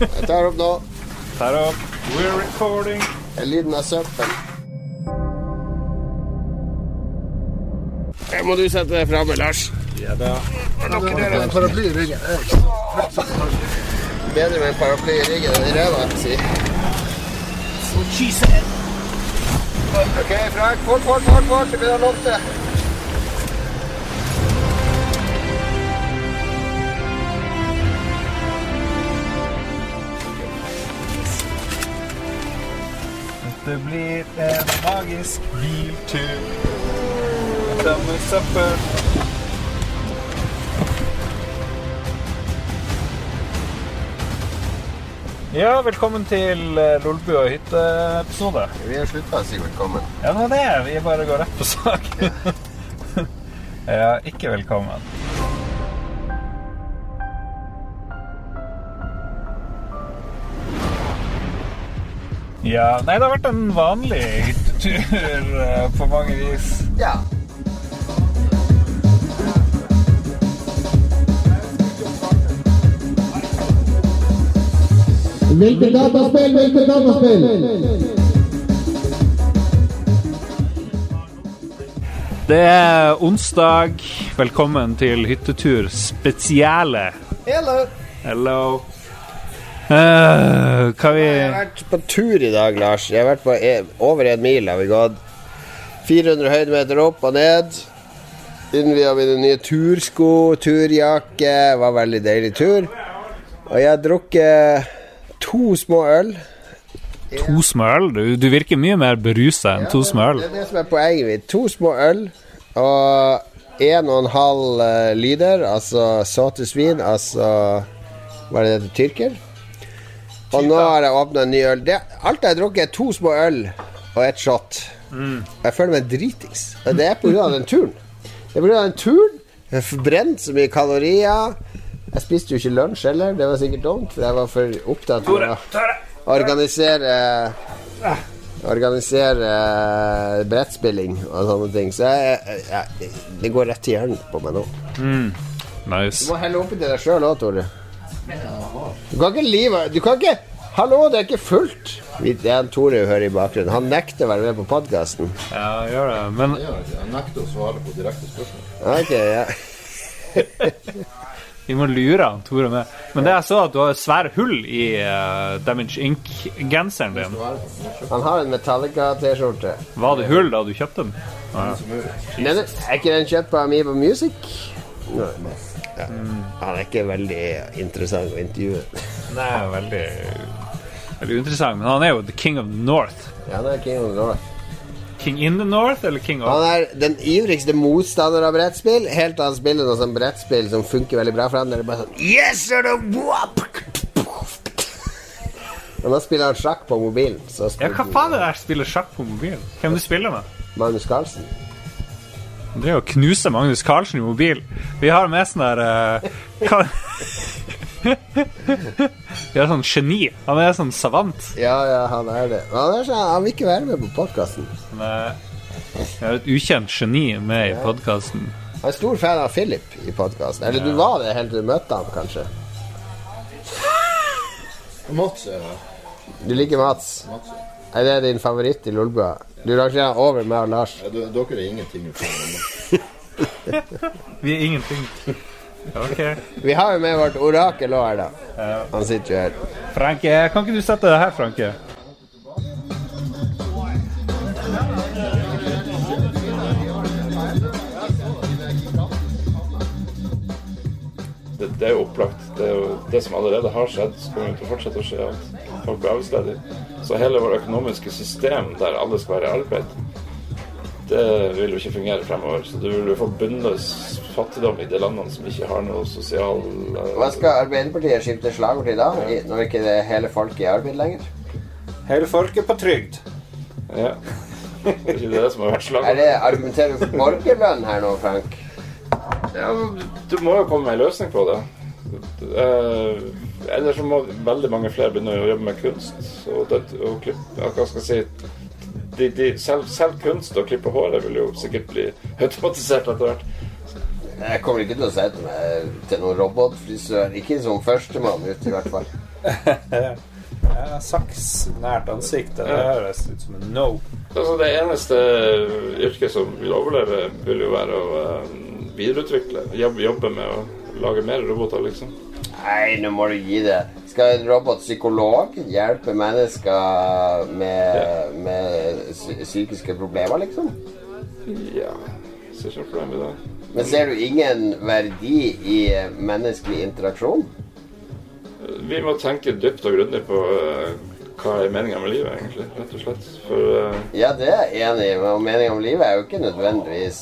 Jeg tar opp nå. Tar opp. We're recording. Lyden av søppel. Jeg må du sette deg framme, Lars. Ja da. Paraply i ryggen. Bedre med en paraply i ryggen enn i ræva, si. OK, Frank. Fort, fort, fort. fort. Det begynner å lukte. Det blir en magisk biltur. Med søppel. Ja, velkommen til eh, Lolbu og hytte-episode. Vi har slutta å si velkommen. Ja, det var det. Vi bare går rett på sak. ja, ikke velkommen. Ja, nei, det har vært en vanlig hyttetur eh, på mange vis. Ja. Hvilket dataspill, hvilket dataspill? Det er onsdag. Velkommen til hyttetur spesiale. Hello. Hello. Eh, hva vi Jeg har vært på tur i dag, Lars. Jeg har vært på e over en mil. har vi gått 400 høydemeter opp og ned. Innvia mine nye tursko, turjakke. Det Var en veldig deilig tur. Og jeg har drukket to små øl. To små øl? Du, du virker mye mer berusa enn to små øl. Det er det som er poenget mitt. To små øl og en og en halv eh, liter, altså såtesvin, altså Hva er det det heter? Tyrker? Og nå har jeg åpna en ny øl. Det, alt jeg har drukket, er to små øl og et shot. Jeg føler meg dritings. Og det er pga. den turen. Det er pga. den turen. Jeg har brent så mye kalorier. Jeg spiste jo ikke lunsj heller. Det var sikkert dumt, for jeg var for opptatt av å organisere Organisere eh, brettspilling og sånne ting. Så jeg, jeg, det går rett til hjernen på meg nå. Du Nice. må helle oppi til deg sjøl òg, Tore. Du kan ikke live Du kan ikke Hallo, det er ikke fullt! Det er en Tore hører i bakgrunnen. Han nekter å være med på podkasten. Ja, gjør det. Men Han nekter å svare på direkte spørsmål. Ok, ja. vi må lure han Tore med. Men det jeg så, at du har svære hull i uh, Damage Inc.-genseren din. Han har en Metallica-T-skjorte. Var det hull da du kjøpte den? Ah, ja. Er ikke den kjøpt på Amiba Music? Ja. Han er ikke veldig interessant å intervjue. Nei, veldig Veldig interessant, Men han er jo the king of the north. Ja, han er King of the North. King in the north, eller king of Han er den ivrigste motstander av brettspill. Helt til han spiller noe sånt brettspill som funker veldig bra for ham. Det er bare sånn Yes, sir, the! Og nå spiller han sjakk på mobilen. Så Ja, hva faen er det der spiller sjakk på mobilen? Hvem du spiller med? Magnus Carlsen. Det er å knuse Magnus Carlsen i mobil. Vi har med sånn der uh, Vi har sånn geni. Han er sånn savant. Ja, ja, han er det. Men Han, er sånn, han vil ikke være med på podkasten. Jeg Vi har et ukjent geni med i podkasten. Han er stor fan av Philip i podkasten. Eller du var det helt til du møtte ham, kanskje. Mats er det. Du liker Mats. Mats er. Det din favoritt i Lolbua? Du rangerer over meg og Lars. Ja, d- Dere er ingenting. Vi er ingenting. Ok. Vi har jo med vårt orakel òg her, da. Han sitter jo her. Franke, kan ikke du sette deg her, Franke? det, det er jo opplagt. Det, er jo, det som allerede har skjedd, som kommer til å fortsette å skje, at folk blir arbeidsledige. Så hele vårt økonomiske system der alle skal være i arbeid, det vil jo ikke fungere fremover. Så du vil jo få bunnløs fattigdom i de landene som ikke har noe sosial eh, Hva skal Arbeiderpartiet skifte slagord til da? ja. Når ikke det er hele folket i arbeid lenger? Hele folket på trygd. Ja. Det er ikke det som har vært Er det argumenterer du for borgerlønn her nå, Frank? Ja, du må jo komme med en løsning på det. Eh, Eller så må veldig mange flere begynne å jobbe med kunst. Og, det, og klippe hva skal jeg si de, de, selv, selv kunst og klippe håret vil jo sikkert bli automatisert etter hvert. Jeg kommer ikke til å sette meg til noen robotfrisør. Ikke som førstemann ut, i hvert fall. Ja, saks nært ansiktet. Det høres ut som en no. Altså, det eneste yrket som vil overleve, vil jo være å uh, videreutvikle. Jobbe, jobbe med å lage mer roboter, liksom. Nei, nå må du gi det. Skal en robotpsykolog hjelpe mennesker med, med psykiske problemer, liksom? Ja Ser ikke noe problem i det. Men ser du ingen verdi i eh, menneskelig interaksjon? Vi må tenke dypt og grundig på eh, hva er meninga med livet, egentlig. Rett og slett. For uh... Ja, det er jeg enig i, men meningen om livet er jo ikke nødvendigvis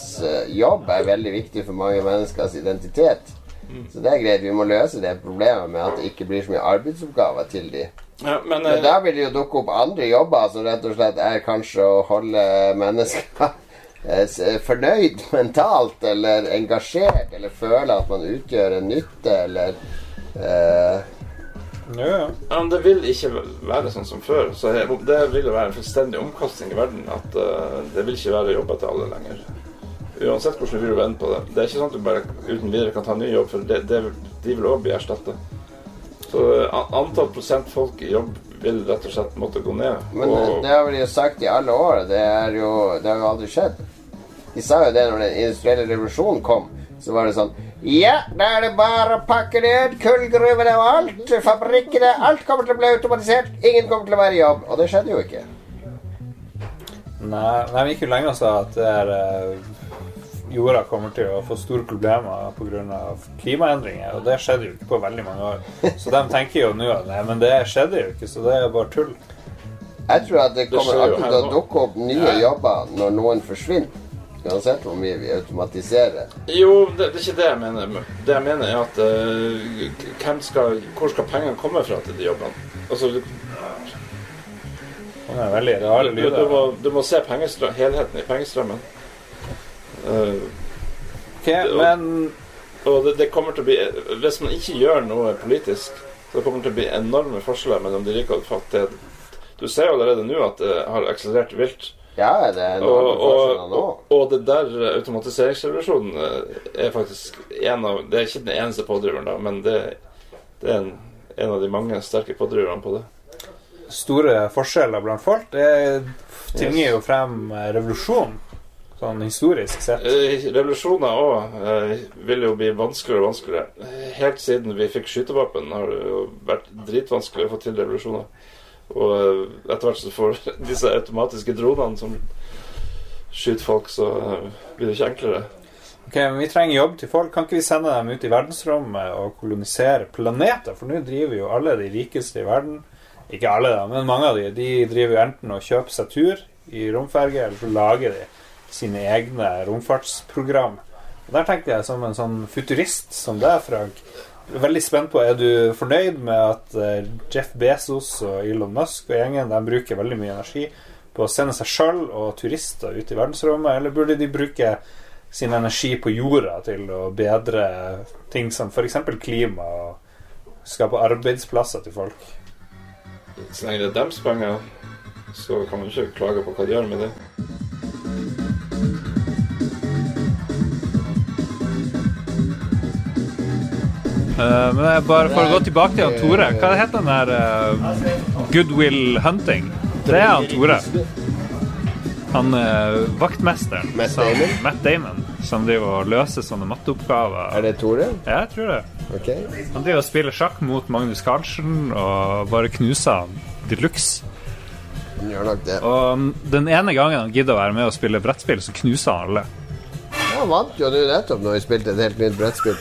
Jobb er veldig viktig for mange menneskers identitet. Så det er greit, vi må løse det problemet med at det ikke blir så mye arbeidsoppgaver til de. ja, Men, Men eh, da vil det jo dukke opp andre jobber som rett og slett er kanskje å holde mennesker eh, fornøyd mentalt, eller engasjert, eller føle at man utgjør en nytte, eller uh... Jo. Ja, men det vil ikke være sånn som før. Så Det vil jo være en fullstendig omkasting i verden. At uh, det vil ikke være jobber til alle lenger. Uansett hvordan du vil vende på det. Det er ikke sånn at du bare uten videre kan ta en ny jobb, for det, det, de vil òg bli erstatta. Så eh, antall prosent folk i jobb vil rett og slett måtte gå ned. Men eh, og, det har vi jo sagt i alle år. Det, er jo, det har jo aldri skjedd. De sa jo det når den industrielle revolusjonen kom. Så var det sånn Ja, da er det bare å pakke ned kullgruvene og alt. Fabrikkene. Alt kommer til å bli automatisert. Ingen kommer til å være i jobb. Og det skjedde jo ikke. Nei, nei, vi gikk jo lenger og sa at det er, eh, jorda kommer til å få store problemer pga. klimaendringer. Og det skjedde jo ikke på veldig mange år. Så de tenker jo nå at nei, men det skjedde jo ikke, så det er bare tull. Jeg tror at det kommer alltid til å dukke opp nye jobber når noen forsvinner. Uansett hvor mye vi automatiserer. jo, det, det er ikke det jeg mener. Det jeg mener, er at uh, hvem skal, hvor skal pengene komme fra til de jobbene? Altså, du, Det er veldig rare du, du, må, du må se helheten i pengestrømmen. Eh, Ok, men Og det, det kommer til å bli Hvis man ikke gjør noe politisk, så kommer det til å bli enorme forskjeller mellom de rike og de fattige. Du ser jo allerede nå at det har akselerert vilt. Ja, det er Og, enorme og, forskjeller nå. og, og det der automatiseringsrevolusjonen eh, er faktisk en av Det er ikke den eneste pådriveren, da, men det, det er en, en av de mange sterke pådriverne på det. store forskjeller blant folk, det tvinger jo frem Revolusjonen revolusjon. Sånn historisk sett. Eh, Revolusjoner òg eh, vil jo bli vanskeligere og vanskeligere. Helt siden vi fikk skytevåpen, har det jo vært dritvanskelig å få til revolusjoner. Og eh, etter hvert så får disse automatiske dronene som skyter folk, så eh, blir det ikke enklere. Ok, men Vi trenger jobb til folk. Kan ikke vi sende dem ut i verdensrommet og kolonisere planeter? For nå driver jo alle de rikeste i verden Ikke alle, da, men mange av de De driver jo enten og kjøper seg tur i romferge, eller så lager de sine egne romfartsprogram. Og Der tenkte jeg som en sånn futurist som deg, Frank. Veldig spent på, Er du fornøyd med at eh, Jeff Bezos og Elon Musk og gjengen de bruker veldig mye energi på å sende seg sjøl og turister ut i verdensrommet, eller burde de bruke sin energi på jorda til å bedre ting som f.eks. klima og skape arbeidsplasser til folk. Så lenge det er deres penger, så kan man ikke klage på hva de gjør med det. Eh, men jeg bare for å gå tilbake til han Tore. Hva heter den der uh, Goodwill Hunting? Det er han Tore. Han uh, vaktmesteren. Matt som- Damon? Matt Damon. Som driver og løser sånne matteoppgaver. Er det Tore? Ja, jeg tror det. Okay. Han driver og spiller sjakk mot Magnus Carlsen og bare knuser han de luxe. Han gjør nok det. Og den ene gangen han gidder å være med og spille brettspill, så knuser han alle. Ja, vant jo nå nettopp når vi spilte et helt nytt brettspill.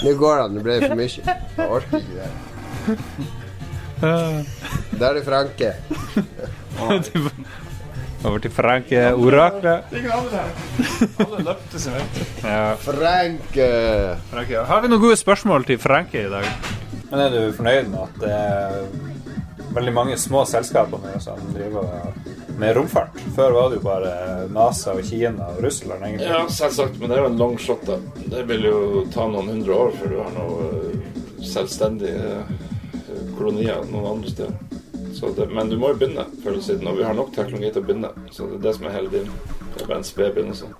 Nå går han, nå ble det for mye. Jeg orker ikke det. Da er det Franke. Over til Franke Oraklet. Alle løpte seg vekk. Ja. Franke! Franke. Har vi noen gode spørsmål til Franke i dag? Men er du fornøyd med at det er veldig mange små selskaper nå som driver med romfart? Før var det jo bare NASA og Kina og Russland, egentlig. Ja, selvsagt, men det er jo en long shot, da. Det vil jo ta noen hundre år før du har noe eh, selvstendige eh, kolonier noen andre steder. Så det, men du må jo begynne før eller siden, og vi har nok teknologi til å begynne. Så det er det som er hele din. Det er bare en sped begynnelse.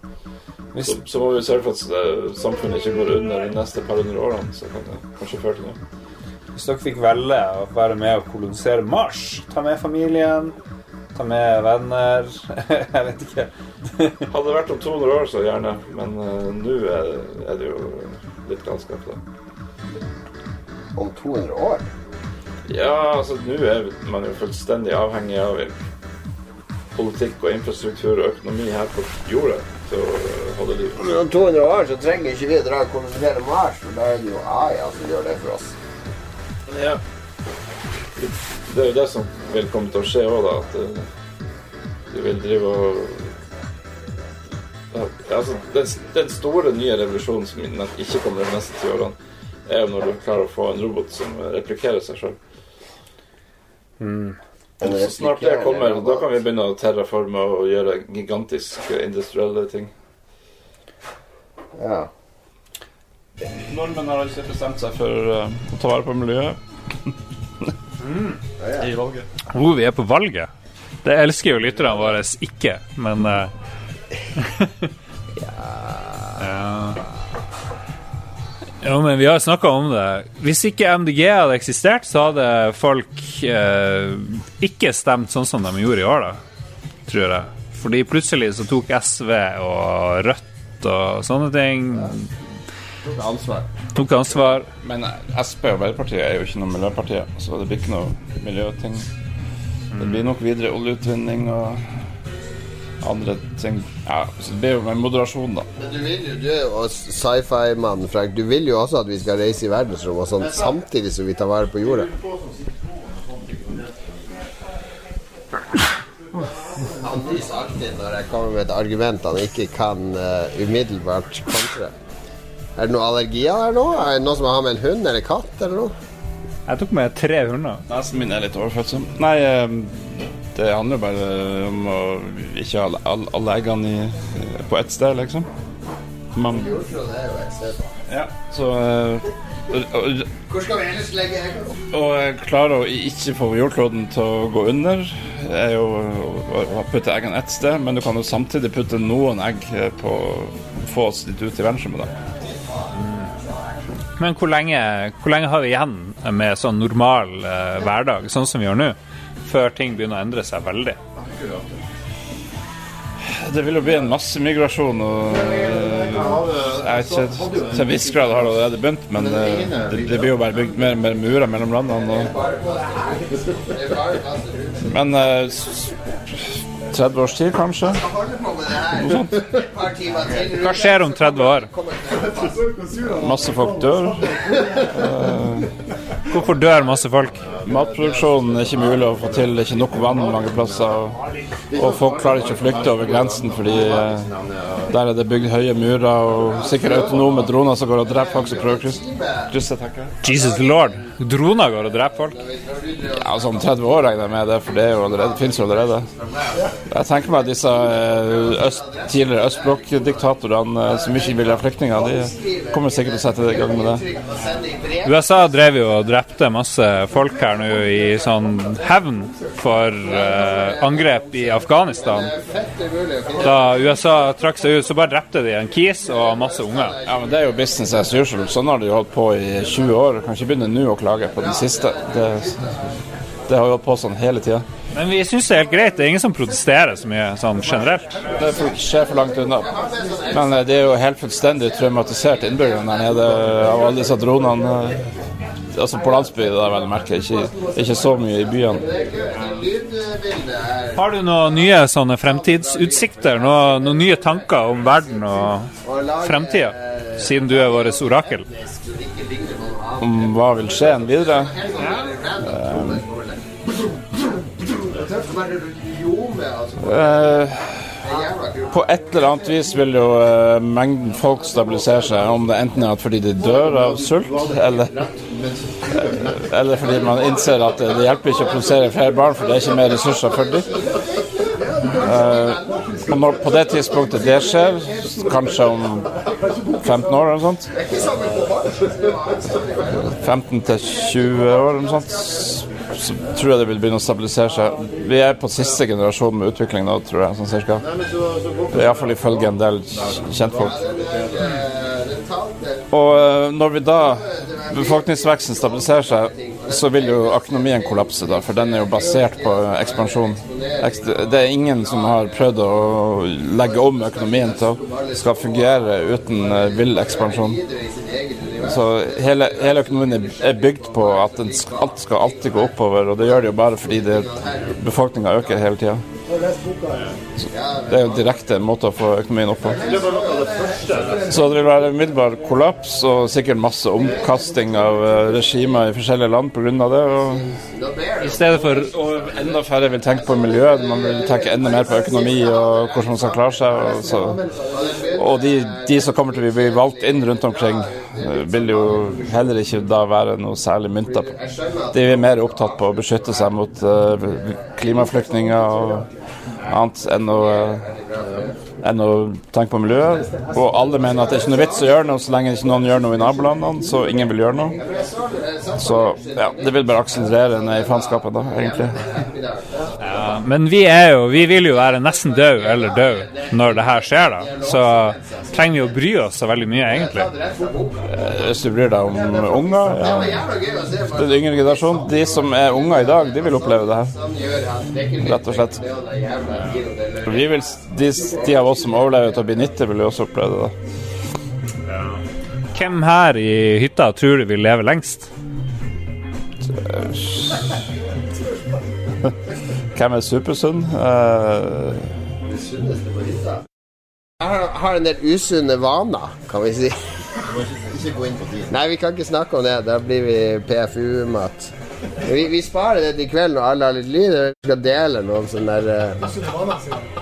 Hvis, Så, så må vi sørge for at eh, samfunnet ikke går under de neste par hundre årene. Så kan det kanskje føre til noe. Hvis dere fikk velge å være med og kolonisere Mars, ta med familien, ta med venner Jeg vet ikke. Hadde det vært om 200 år, så gjerne. Men uh, nå er, er det jo litt galskap, da. Om 200 år? Ja, altså nå er man jo fullstendig avhengig av politikk og infrastruktur og økonomi her på jorda til å holde liv. Om 200 år så trenger ikke vi å dra og kolonisere Mars, for da er det jo AI som gjør det for oss. Ja. Det er jo det som vil komme til å skje òg, da. At eh, du vil drive og ja, altså, den, den store nye revolusjonen som ikke kommer de neste ti årene, er jo når du klarer å få en robot som replikerer seg sjøl. Så snart det kommer, da kan vi begynne å terraforme og gjøre gigantiske industrielle ting. Ja. Nordmenn har altså bestemt seg for uh, å ta vare på miljøet. I valget. Hvor vi er på valget. Det elsker jo lytterne våre ikke, men uh, ja. Jo, men vi har snakka om det. Hvis ikke MDG hadde eksistert, så hadde folk eh, ikke stemt sånn som de gjorde i år, da. Tror jeg. Fordi plutselig så tok SV og Rødt og sånne ting Ansvar. Tok ansvar. Men Sp og Arbeiderpartiet er jo ikke noe miljøparti, så det blir ikke noe miljøting. Det blir nok videre oljeutvinning og andre ting. Ja, så det blir jo med moderasjon, da. Men du vil jo, du er jo sci-fi-mann, Frank. Du vil jo også at vi skal reise i verdensrommet og sånn, samtidig som vi tar vare på jorda. Han nyser alltid når jeg kommer med et argument han ikke kan uh, umiddelbart kontre. Er det noen allergier her nå? Er det noen som har med en hund eller katt eller noe? Jeg tok med tre hunder. Nesen min er litt overfølsom. Nei, eh, det handler bare om å ikke ha alle, alle, eggene i, på ett sted, liksom. Man, jo ja, så eh, Hvor skal vi ellers legge eggene? Å klare å ikke få jordkloden til å gå under, er jo å putte eggene ett sted, men du kan jo samtidig putte noen egg eh, på Få oss litt ut i verdensrommet, da. Men hvor lenge, hvor lenge har vi igjen med sånn normal eh, hverdag, sånn som vi gjør nå, før ting begynner å endre seg veldig? Det vil jo bli en massemigrasjon, og eh, jeg vet ikke, til en viss grad har det allerede begynt, men eh, det, det blir jo bare bygd mer og mer murer mellom landene. Og, men eh, 30 års tid, kanskje? Hva skjer om 30 år? Masse folk dør. Hvorfor dør masse folk? Matproduksjonen er ikke mulig å få til, det er ikke nok vann mange plasser. Og, folk klarer ikke å flykte over grensen fordi eh, der er det bygd høye murer og sikkert autonome droner som går og dreper folk som prøver å krysse. Jesus lord. Droner går og dreper folk. Ja, altså om 30 år regner jeg med det, for det, jo allerede, det finnes jo allerede. Jeg tenker meg disse eh, øst, tidligere østblokkdiktatorene eh, som ikke vil ha flyktninger, de kommer sikkert til å sette i gang med det. USA drev jo og drepte masse folk her nå i sånn hevn for uh, angrep i Afghanistan. Da USA trakk seg ut, så bare drepte de en kis og masse unger. Ja, men Det er jo business as usual. Sånn har de jo holdt på i 20 år. Kan ikke begynne nå å klage på den siste. Det, det har jo holdt på sånn hele tida. Men vi syns det er helt greit. Det er ingen som protesterer så mye sånn generelt. Det får ikke skje for langt unna. Men de det er jo helt fullstendig traumatisert innbyggerne der nede av alle disse dronene. eh, Altså på landsbygda, er vel å merke. Ikke, ikke så mye i byene. Har du noen nye sånne fremtidsutsikter? Noen, noen nye tanker om verden og fremtida? Siden du er vårt orakel. Om hva vil skje enn videre. Eh, på et eller annet vis vil jo eh, mengden folk stabilisere seg, om det enten er fordi de dør av sult, eller, eller fordi man innser at det hjelper ikke å produsere flere barn, for det er ikke mer ressurser for dem. Eh, og når på det tidspunktet det skjer, kanskje om 15 år eller noe sånt 15 til 20 år eller noe sånt, så tror jeg det vil begynne å stabilisere seg. Vi er på siste generasjon med utvikling nå, tror jeg, sånn cirka. Iallfall ifølge en del kjentfolk. Og eh, når vi da befolkningsveksten stabiliserer seg, så vil jo økonomien kollapse, da, for den er jo basert på ekspansjon. Det er ingen som har prøvd å legge om økonomien til å skal fungere uten eh, vill ekspansjon. Så hele, hele økonomien er- bygd på at alt skal alltid gå oppover, og det gjør det jo bare fordi befolkninga øker hele tida. Det er jo direkte en måte å få økonomien opp på. Så det vil være umiddelbar kollaps og sikkert masse omkasting av eh, regimer i forskjellige land pga. det. Og I stedet for og enda færre vil tenke på miljø, man vil tenke enda mer på økonomi og hvordan man skal klare seg. Og, så, og de, de som kommer til å bli valgt inn rundt omkring, eh, vil jo heller ikke da være noe særlig mynta på. De er mer opptatt på å beskytte seg mot eh, klimaflyktninger og annet enn å, eh, enn å tenke på miljøet. Og alle mener at det er ikke noe vits å gjøre noe så lenge ikke noen gjør noe i nabolandene, så ingen vil gjøre noe. Så ja, det vil bare akselerere ned i faenskapet, da, egentlig. Ja, men vi er jo Vi vil jo være nesten død eller død når det her skjer, da. Så trenger vi å bry oss så veldig mye, egentlig. Eh, Hvis du bryr deg om unger, ja. Den yngre generasjonen, de som er unger i dag, de vil oppleve det her. Rett og slett. Vi vil, de, de av oss som overlever til å bli 90, vil jo også oppleve det. Hvem her i hytta tror du vil leve lengst? Hvem er supersunn? Uh... Jeg har, en del usunne vaner, kan vi si. Ikke gå inn på din. Nei, vi kan ikke snakke om det. Da blir vi PFU-mat. Vi, vi sparer det til kvelden når alle har litt lyd. Vi skal dele noen sånne der uh...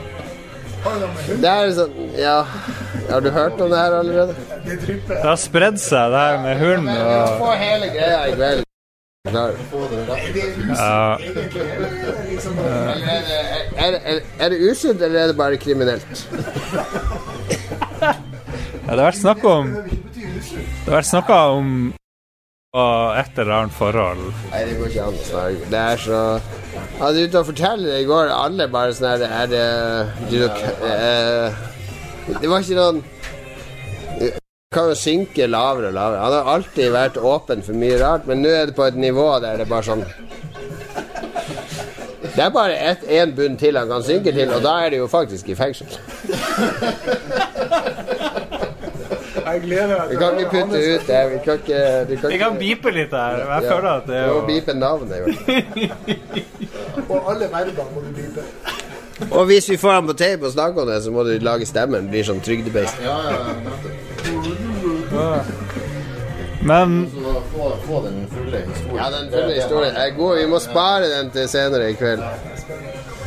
sånn Ja, har du hørt om det her allerede? Det har spredd seg, det her med hund og Få hele greia i kveld. Ja, er, er, er det usunt, eller er det bare kriminelt? ja, Det har vært snakk om Det har vært snakka om og et eller annet forhold. Nei, det går ikke an å snakke. Det er så Jeg hadde ute og fortelle det i går. Alle bare sånn her Er det du, eh, Det var ikke noen kan jo synke lavere og lavere. Han har alltid vært åpen for mye rart, men nå er det på et nivå der det er bare sånn Det er bare én bunn til han kan synke til, og da er det jo faktisk i fengsel. Jeg gleder meg Vi kan ikke putte ut det. Vi kan ikke Vi kan Vi kan beepe litt her. Jeg Ja. føler at det er Du må bipe beepe navnet. jo. Og alle verbene må du bipe. Og hvis vi får ham på tape og snakker om det, så må du lage stemmen. Blir sånn trygdebeist. Ja, ja. Men få, få den fulle historien. Ja, den fulle historien god. Vi må spare den til senere i kveld.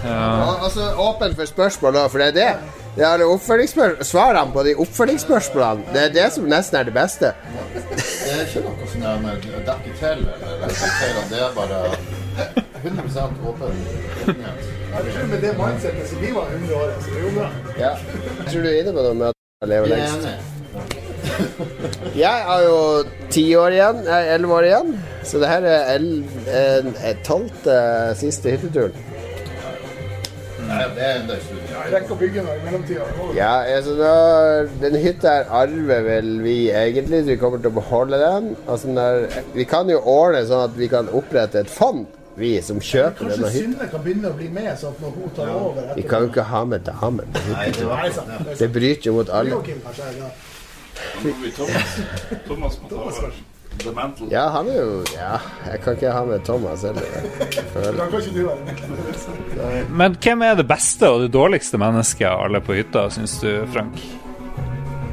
Og åpen for spørsmål da, for det er det. Det er Svarene på de oppfølgingsspørsmålene, det er det som nesten er det beste. Det er ikke noe sånn der med å dekke til eller til. Det er bare 100 åpen åpenhet. Jeg tror med det mindsetet som vi var 100 år, så det er jo bra. Ja. Jeg tror du er inne på noe med at leve lever er lengst. Jeg har jo ti år igjen, elleve år igjen, så det her er tolvte siste hytteturen. Nei, det er en dagstur. Rekker å bygge noe i mellomtida. Ja, altså da, Den hytta her arver vel vi egentlig, så vi kommer til å beholde den. Altså der, vi kan jo ordne sånn at vi kan opprette et fond, vi som kjøper denne hytta. Synne kan begynne å bli med, sånn at når hun tar over Vi kan jo ikke ha med damer på hytta. Nei, det var sant. Det. Det bryter jo mot alle. Joakim kanskje ja. Thomas, Thomas må ta over. The Mantle. Ja, han er jo Ja, jeg kan ikke ha med Thomas heller. Men hvem er det beste og det dårligste mennesket av alle på hytta, syns du, Frank?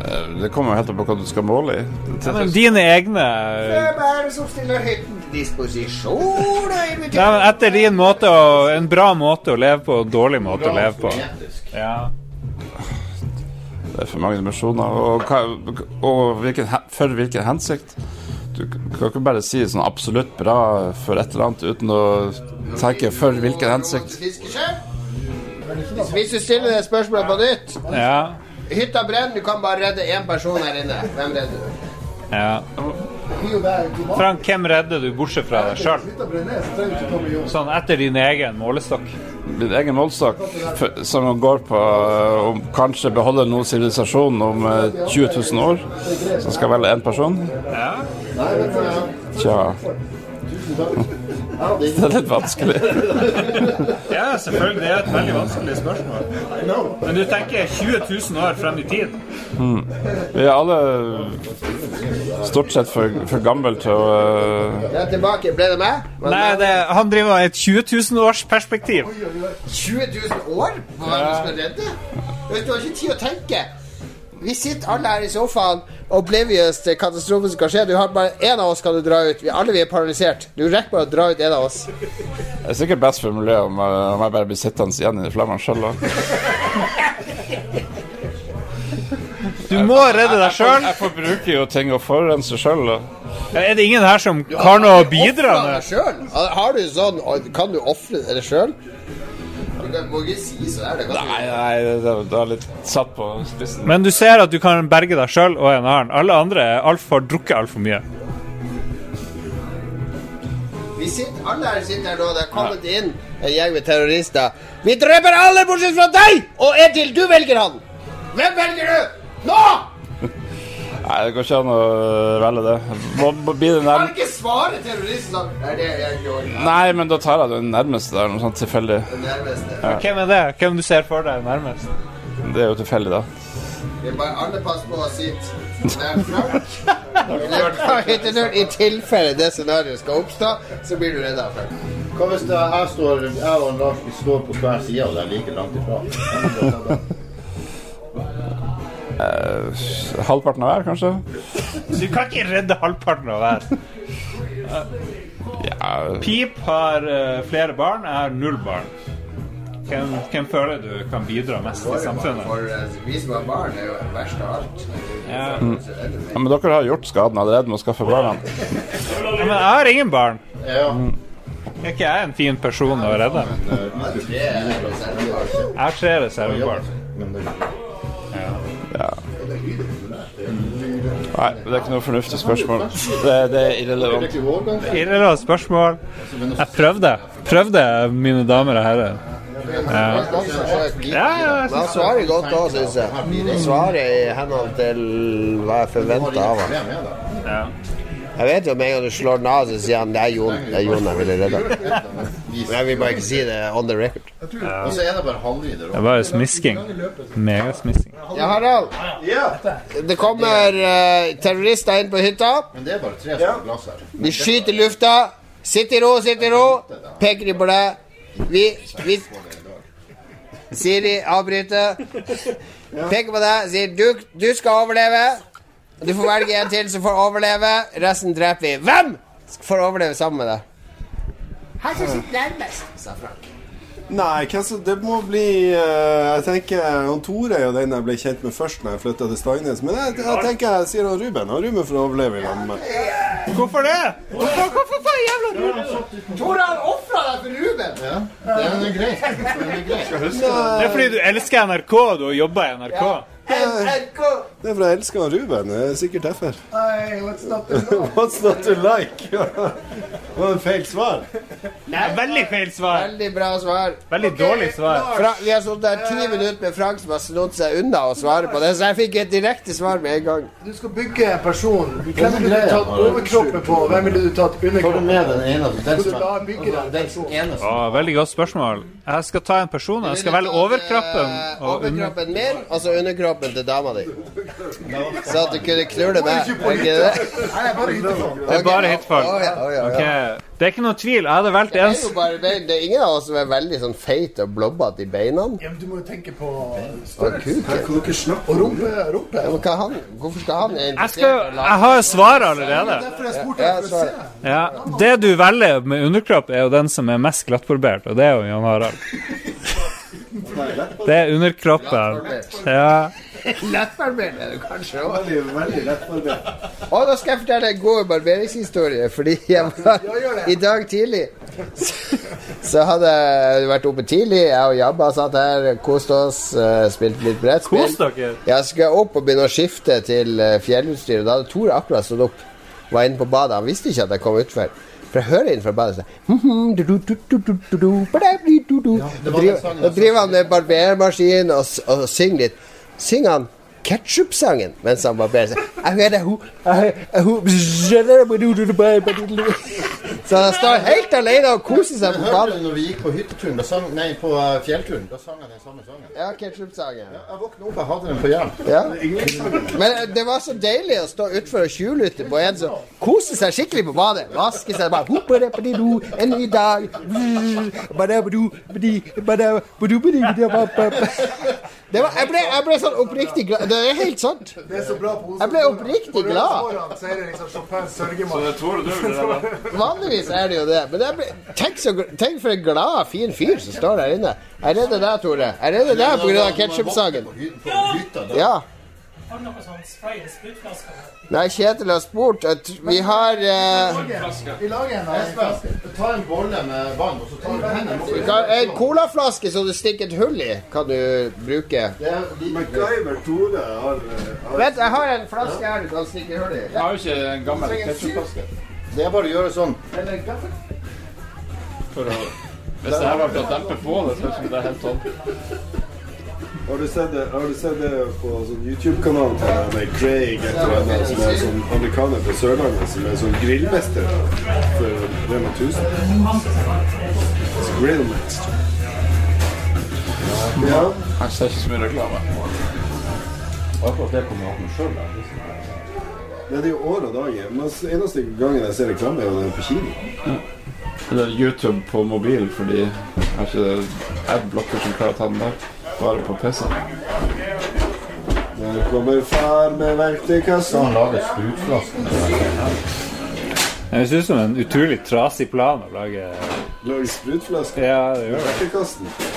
Eh, Det kommer jo helt an på hva du skal måle i. Ja, men dine egne Hvem er det som stiller hytten til disposisjon? Nei, men Etter din måte å En bra måte å leve på og dårlig måte å leve på. Ja. Det er for mange dimensjoner. Og, og, og hvilken, for hvilken hensikt? Du kan ikke bare si sånn absolutt bra for et eller annet uten å tenke for hvilken hensikt. Hvis du stiller det spørsmålet på nytt Ja. Hytta brenner, du kan bare redde én person her inne. Hvem redder du? ja. Frank, hvem redder du bortsett fra deg sjøl? Sånn etter din egen målestokk. Din egen målsak som går på eh, å kanskje beholde noen sivilisasjon om eh, 20 000 år, som skal velge én person. Ja. Tja, det er litt vanskelig. Ja, selvfølgelig. Det er et veldig vanskelig spørsmål. Men du tenker 20 000 år frem i tid? Vi er alle stort sett for, for gamle til å eh, Jeg er tilbake. Ble det meg? Men Nei, det, han driver med et 20 000 års perspektiv. 20 000 år er det du skal redde? Vet Du har ikke tid å tenke. Vi sitter alle her i sofaen, oblivious til katastrofen som kan skje. Du har bare Én av oss kan du dra ut. Vi alle vi er paralysert. Du rekker bare å dra ut en av oss. Det er sikkert best for miljøet om, jeg- om jeg bare blir sittende igjen i flammene sjøl. Du må redde deg sjøl. Jeg forbruker jo ting og forurenser sjøl. Er det ingen her som har noe å bidra med? Har du sånn Kan du ofre deg sjøl? Du må ikke si så der. Det Nei, nei, det, det er litt satt på spissen. Men du ser at du kan berge deg sjøl og en annen. Alle andre er alt for drukket altfor mye. Vi sitter, alle her sitter her nå. Det er kommet inn en gjeng med terrorister. Vi dreper alle bortsett fra deg og Edil. Du velger han. Hvem velger du? Nå! Nei, det går ikke an å velge det. Må, må bli det Kan ikke svare terroristen sånn. Det er det jeg gjør. Nei, men da tar jeg den nærmeste der, noe sånt tilfeldig. Nærmeste. Hvem er det? Hvem du ser for deg nærmest? Det er jo tilfeldig, da. Vi bare alle passer på å sitte nær Frank. I tilfelle det scenarioet skal oppstå, så blir du redda. Frank. Hva hvis jeg, står, jeg og Lars står på hver side og det er like langt ifra? Den. Halvparten av hver, kanskje? Du kan ikke redde halvparten av hver. Ja, Pip har eh, flere barn, jeg har null barn. Hvem, hvem føler du kan bidra mest i samfunnet? For eh, vi som har barn, er jo verst av alt. Ja. ja, Men dere har gjort skaden allerede med å skaffe barna. Ja, Men jeg har ingen barn. Ja. Er ikke jeg en fin person å redde? Tre reservebarn. Jeg har tre reservebarn. Men det, Ja. Nei, det er ikke noe fornuftig spørsmål. Det, det er irrelevant. Irrelevant spørsmål. Jeg prøvde. Prøvde, mine damer og herrer. Ja. Ja, ja, han svarer godt òg, syns jeg. Han svarer i henhold til hva jeg forventer av ham. Ja. Jeg vet jo med en gang du slår den av, så sier han det er Jon. Det er Jon jeg ville redda. Men jeg vil bare ikke si det on the record. Og så er det bare halvvider. Det var jo smisking. Megasmisking. Ja, Harald. Det kommer uh, terrorister inn på hytta. Men det er bare tre har glass her. De skyter i lufta. Sitt i ro, sitt i ro. Peker de på deg. Vi, vi Siri avbryter. Peker på deg, sier du, du skal overleve. Du får velge en til som får overleve. Resten dreper vi. Hvem får overleve sammen med deg? Han som sitter nærmest, sa Frank. Nei, det må bli eh, Jeg tenker han Tore er jo den jeg ble kjent med først når jeg flytta til Steinnes. Men jeg, jeg tenker jeg sier han Ruben. Han Ruben får overleve i lag med meg. Hvorfor det? Hvorfor, hvorfor faen jævla Ruben? Tore har ofra deg for Ruben! Ja, det er greit. Det er greit. Det er fordi du elsker NRK du har jobba i NRK. NRK. Det er jeg elsker han Ruben. Det er sikkert derfor. Hey, what's not to What's not to like? Det var en feil svar. Veldig feil svar. Veldig bra svar. Veldig dårlig svar. Fra, vi har stått der ti minutter med Frank som har snodd seg unna å svare på det, så jeg fikk et direkte svar med en gang. Du skal bygge en person. Hvem ville du tatt overkroppen på? Hvem ville du tatt underkroppen? på? den ene den den Å, veldig godt spørsmål. Jeg skal ta en person. Jeg skal velge overkroppen. Eh, Og overkroppen min, altså så underkroppen til dama di. Så at du kunne knulle meg. Er ikke det? Nei, bare. Det er bare hitfall. Å, ja, å, ja, ja. Ok, Det er ikke noe tvil. Jeg hadde valgt Det en. Det er ingen av oss som er veldig sånn feit og blobbete i beina. Ja, men du må jo tenke på størrelsen. Og rumpe. rumpe. Ja, hva han, hvorfor skal han Jeg, skal, jeg har svaret allerede. Å svaret. se. Ja, Det du velger med underkropp, er jo den som er mest glattbarbert, og det er jo Jan Harald. Det er underkroppen. Ja. Lettbarbert er du kanskje òg. Og da skal jeg fortelle en god barberingshistorie. Fordi jeg var i dag tidlig så, så hadde jeg vært oppe tidlig. Jeg og Jabba satt her, koste oss, eh, spilte litt brettspill. Jeg skulle opp og begynne å skifte til eh, fjellutstyr. og Da hadde Tore akkurat stått opp. Var inne på badet. Han visste ikke at jeg kom utfor. For jeg hører inn fra badet Da driver han med barbermaskin og, og synger litt. Synger han ketsjupsangen mens han barberer seg. Så han står helt alene og koser seg på hørte du når vi gikk på hytteturen, sang, nei, på eh, fjellturen, da sang han den samme sangen. Ja, ketsjupsangen. Jeg våkna opp, jeg hadde den på hjelm. Ja. Men eh, det var så deilig å stå utfor og tjuvlytte på en som koser seg skikkelig på badet. Vasker seg bare «Hoppadabadido, En ny dag Var, jeg, ble, jeg ble sånn oppriktig glad. Det er helt sant. Det er så bra pose. Jeg ble oppriktig glad. Så er det liksom Chopins sørgemann. Vanligvis er det jo det. Men jeg ble, tenk, så, tenk for en glad, fin fyr som står der inne. Jeg redder deg, Tore. Jeg redder deg pga. da. Ja. Har du noe sånn spray eller sprutflasker? Nei, Kjetil har spurt at vi har eh, Vi lager en av Espen, ta en bolle med vann, og så tar du hendene oppi. kan, En colaflaske som du stikker et hull i, kan du bruke. Det er lite- MacGyver Tore har, har Vent, jeg har en flaske her du kan stikke hull i. Jeg har jo ikke en gammel ketsjupflaske. Det er bare å gjøre sånn. For å Hvis det her var for å dempe på det, så er det helt sånn. Har du sett det, har du sett det på sånn YouTube-kanal til han der Craig et eller annet, som er sånn amerikaner fra Sørlandet, som er sånn grillmester for Rema 1000? Grillmester. Ja. Jeg ser ikke så mye reklame. Akkurat det kommer opp med sjøl. Det er jo år og dager. Men eneste gangen jeg ser reklame, er jo på kino. Eller YouTube på mobil, fordi jeg har ikke adblocker som klarer å ta den der. Bare på pissen. Der kommer far med verktøykassa. Han lager sprutflasker. Det høres ut som en utrolig trasig plan å lage Lage sprutflasker? Ja, det gjør det.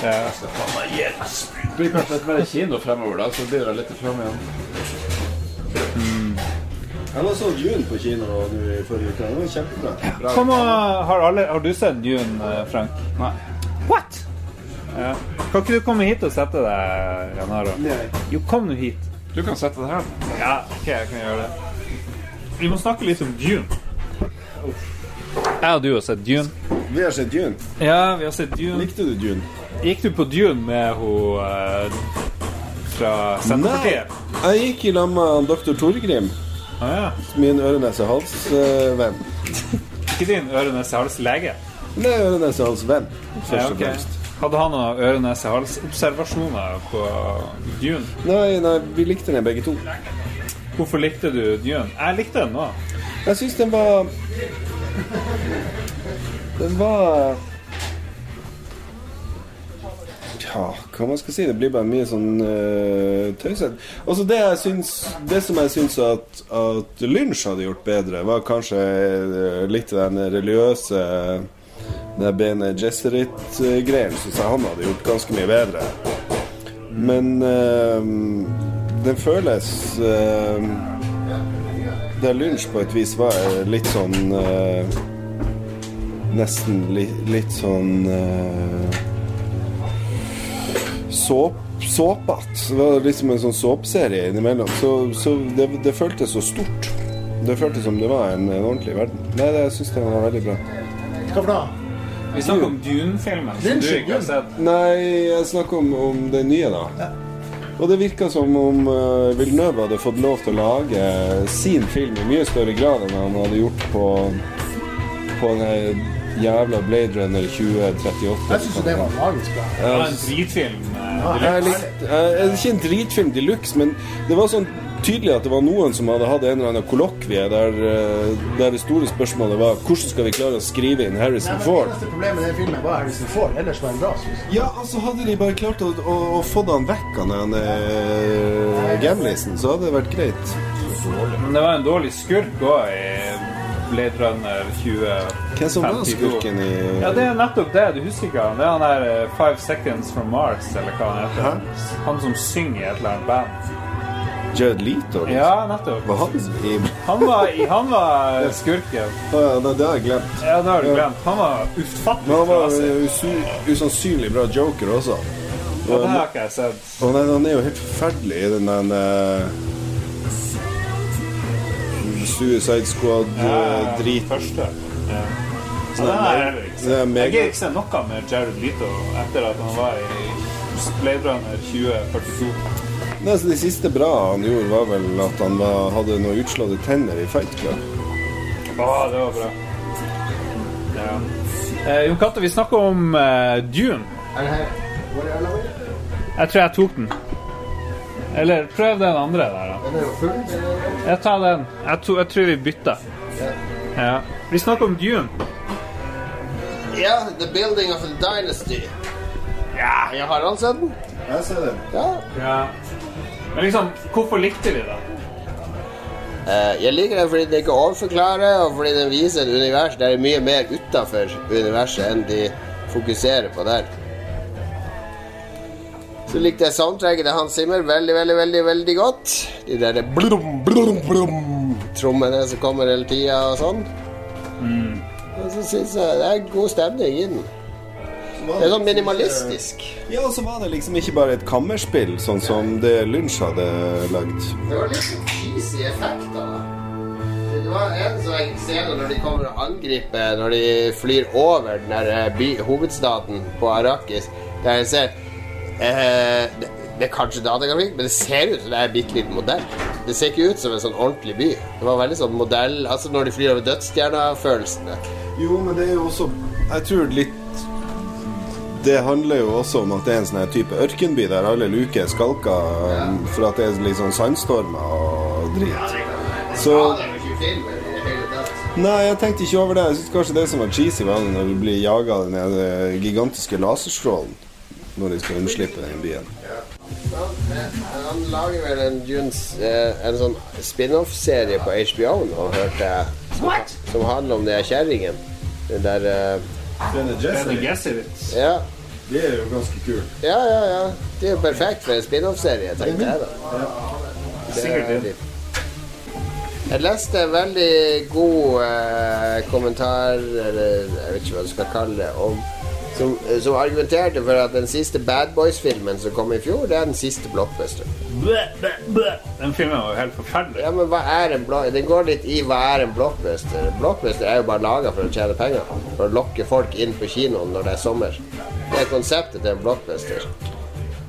Ja. Det blir kanskje litt mer kino fremover, da, så blir det litt fram igjen. Jeg var så Dune på kino nå i forrige uke. Det var kjempebra. Kom og, har, alle, har du sett Dune, eh, Frank? Nei. What? Ja. Kan ikke du komme hit og sette deg, Janaro? Nei. Jo, kom nå hit. Du kan sette deg her. Ja, ok, jeg kan gjøre det. Vi må snakke litt om Dune. Jeg og du har sett Dune. Vi har sett Dune. Ja, vi har sett Dune. Likte du Dune? Gikk du på Dune med hun uh, fra Senterpartiet? Nei, Jeg gikk i lag med dr. Torgrim, Ah, ja. min øre-nese-hals-venn. Ikke din øre-nese-hals-lege? Nei, øre-nese-hals-venn, først Ja, og fremst. Hadde han noen øre-nese-hals-observasjoner på Dune? Nei, nei, vi likte den begge to. Hvorfor likte du Dune? Jeg likte den òg. Jeg syns den var Den var Ja, hva man skal si? Det blir bare mye sånn uh, tøysete. Altså, det jeg syns Det som jeg syns at, at Lynch hadde gjort bedre, var kanskje eh, litt den religiøse det Bene Gesserit-greien syns jeg han hadde gjort ganske mye bedre. Men eh, den føles eh, Der lunsj på et vis var litt sånn eh, Nesten li, litt sånn såp, såpete. Det var liksom en sånn såpeserie innimellom. Så, så det, det føltes så stort. Det føltes som det var en, en ordentlig verden. Nei, det, syns jeg var veldig bra. Hva for noe? Vi snakker om Dune-filmen, har sett. Nei, jeg snakker om, om det nye, da. Og det virka som om uh, Villeneuve hadde fått lov til å lage sin film i mye større grad enn han hadde gjort på På den jævla Blade Runner 2038. Jeg syns det var magisk bra. Det var en dritfilm. eh, Jeg likte, jeg, jeg, ikke en dritfilm de luxe, men det var sånn tydelig at det var noen som hadde hatt en eller annen kollokvie der, eh, der det store spørsmålet var hvordan skal vi klare å skrive inn Harrison Nei, Ford? eneste problemet i den filmen var Harrison Ford. Ellers var han bra. synes jeg. Ja, altså hadde de bare klart å, å, å få han vekk av den uh, gamlisen, så hadde det vært greit. Men det var en dårlig skurk òg i Blade Runner 2052. Hvem som var skurken i Ja, det er nettopp det. Du husker ikke han? Det er han der eh, Five Seconds from Mars, eller hva han heter. Han som synger i et eller annet band. Jared Leto? liksom? Ja, nettopp. Var han i Han var, han var skurken. Ja, det, det har jeg glemt. Ja, det har du glemt. Han var ufattelig Men han var eh, usannsynlig bra joker også. Ja, det har ikke jeg sett. Og nei, han er jo helt forferdelig i den der uh, Suicide Ja, Squad-drit. Første. Ja. Så den har jeg ikke Det sett. er Jeg mega- gidder ikke se noe med Jared Leto etter at han var i Blade Runner 2042. Nei, så Det siste bra han gjorde, var vel at han var, hadde noen utslåtte tenner i Fight Club. Å, det var bra. Ja. Eh, Jon Cato, vi snakker om eh, Dune. Er det her Hvor er den? Jeg tror jeg tok den. Eller prøv den andre der, da. Den er jo full. Jeg tar den. Jeg, to, jeg tror vi bytter. Ja. Vi snakker om Dune. Ja, The Building of a Dynasty. Ja, jeg har han sett den. Jeg ser den. Ja. Ja. Men liksom, hvorfor likte vi det? Eh, jeg liker det fordi det ikke overforklarer, og fordi den viser et univers der det er mye mer utafor universet enn de fokuserer på der. Så likte jeg soundtracket til Hans Zimmer veldig, veldig, veldig veldig godt. De der blum, blum, blum, trommene som kommer hele tida og sånn. Og så syns jeg det er god stemning i den. Det er sånn minimalistisk. Ja, og så var det liksom ikke bare et kammerspill, sånn som det Lunsj hadde lagd. Det var litt sånn cheesy effekter. Det var en sånn scene når de kommer og angriper Når de flyr over den der eh, by, hovedstaden på Arrakis, der jeg ser eh, det, det er kanskje datagrafikk, men det ser ut som det er en bitte liten modell. Det ser ikke ut som en sånn ordentlig by. Det var veldig sånn modell Altså når de flyr over dødsstjerna-følelsene. Jo, men det er jo også Jeg tror litt Det handler jo også om at det er en sånn type ørkenby der alle luker er skalka ja. for at det er litt sånn sandstormer og drit. Så Nei, jeg tenkte ikke over det. Jeg synes kanskje det som var cheesy, var når du blir jaga av den gigantiske laserstrålen når de skal unnslippe den byen. Han lager vel en, Junes, eh, en sånn spin-off-serie på HBO nå, hørte jeg. Som, som handler om den kjerringen. Den der eh, Bene Gesserit. Ja. Det er jo ganske kult. Ja, ja, ja. Det er jo perfekt for en spin-off-serie, tenkte jeg da. Det Sikkert det. Jeg leste en veldig god eh, kommentar, eller jeg vet ikke hva du skal kalle det, om, som, som argumenterte for at den siste Bad Boys-filmen som kom i fjor, det er den siste blockbuster. Den filmen var jo helt forferdelig. Ja, men hva er en block... Den går litt i hva er en blockbuster. Blockbuster er jo bare laga for å tjene penger. For å lokke folk inn på kinoen når det er sommer. Det er konseptet til en blockbuster.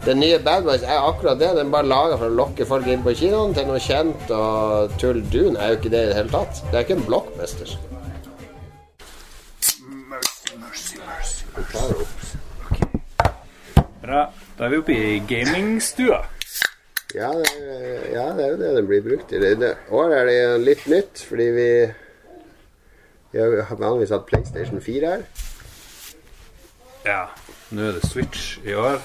Den nye Bad Boys er akkurat det. Den bare laga for å lokke folk inn på kinoen til noe kjent og tull. Dune er jo ikke det i det hele tatt. Det er ikke en blockbuster. Bra. Da er vi oppe i gamingstua. Ja, ja, det er jo det den blir brukt i. I det- år er det litt nytt, fordi vi Vi har vanligvis hatt PlayStation 4 her. Ja. Nå er det Switch i år.